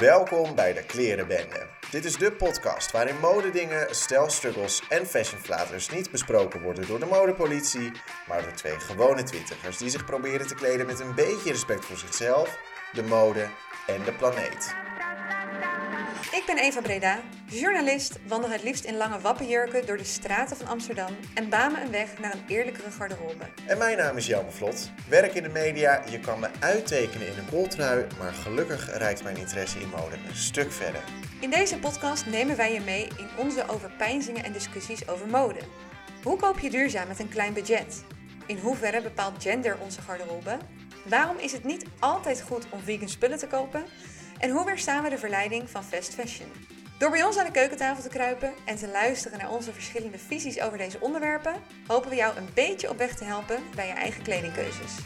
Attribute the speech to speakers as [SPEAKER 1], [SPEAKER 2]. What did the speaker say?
[SPEAKER 1] Welkom bij de Klerenbende. Dit is de podcast waarin modedingen, stijlstruggles en fashionflaters niet besproken worden door de modepolitie, maar door twee gewone twintigers die zich proberen te kleden met een beetje respect voor zichzelf, de mode en de planeet.
[SPEAKER 2] Ik ben Eva Breda, journalist, wandel het liefst in lange wappenjurken door de straten van Amsterdam en baan me een weg naar een eerlijkere garderobe.
[SPEAKER 1] En mijn naam is Jelme Vlot. Werk in de media, je kan me uittekenen in een kooltrui, maar gelukkig reikt mijn interesse in mode een stuk verder.
[SPEAKER 2] In deze podcast nemen wij je mee in onze overpeinzingen en discussies over mode. Hoe koop je duurzaam met een klein budget? In hoeverre bepaalt gender onze garderobe? Waarom is het niet altijd goed om vegan spullen te kopen? En hoe weerstaan we de verleiding van fast fashion? Door bij ons aan de keukentafel te kruipen en te luisteren naar onze verschillende visies over deze onderwerpen, hopen we jou een beetje op weg te helpen bij je eigen kledingkeuzes.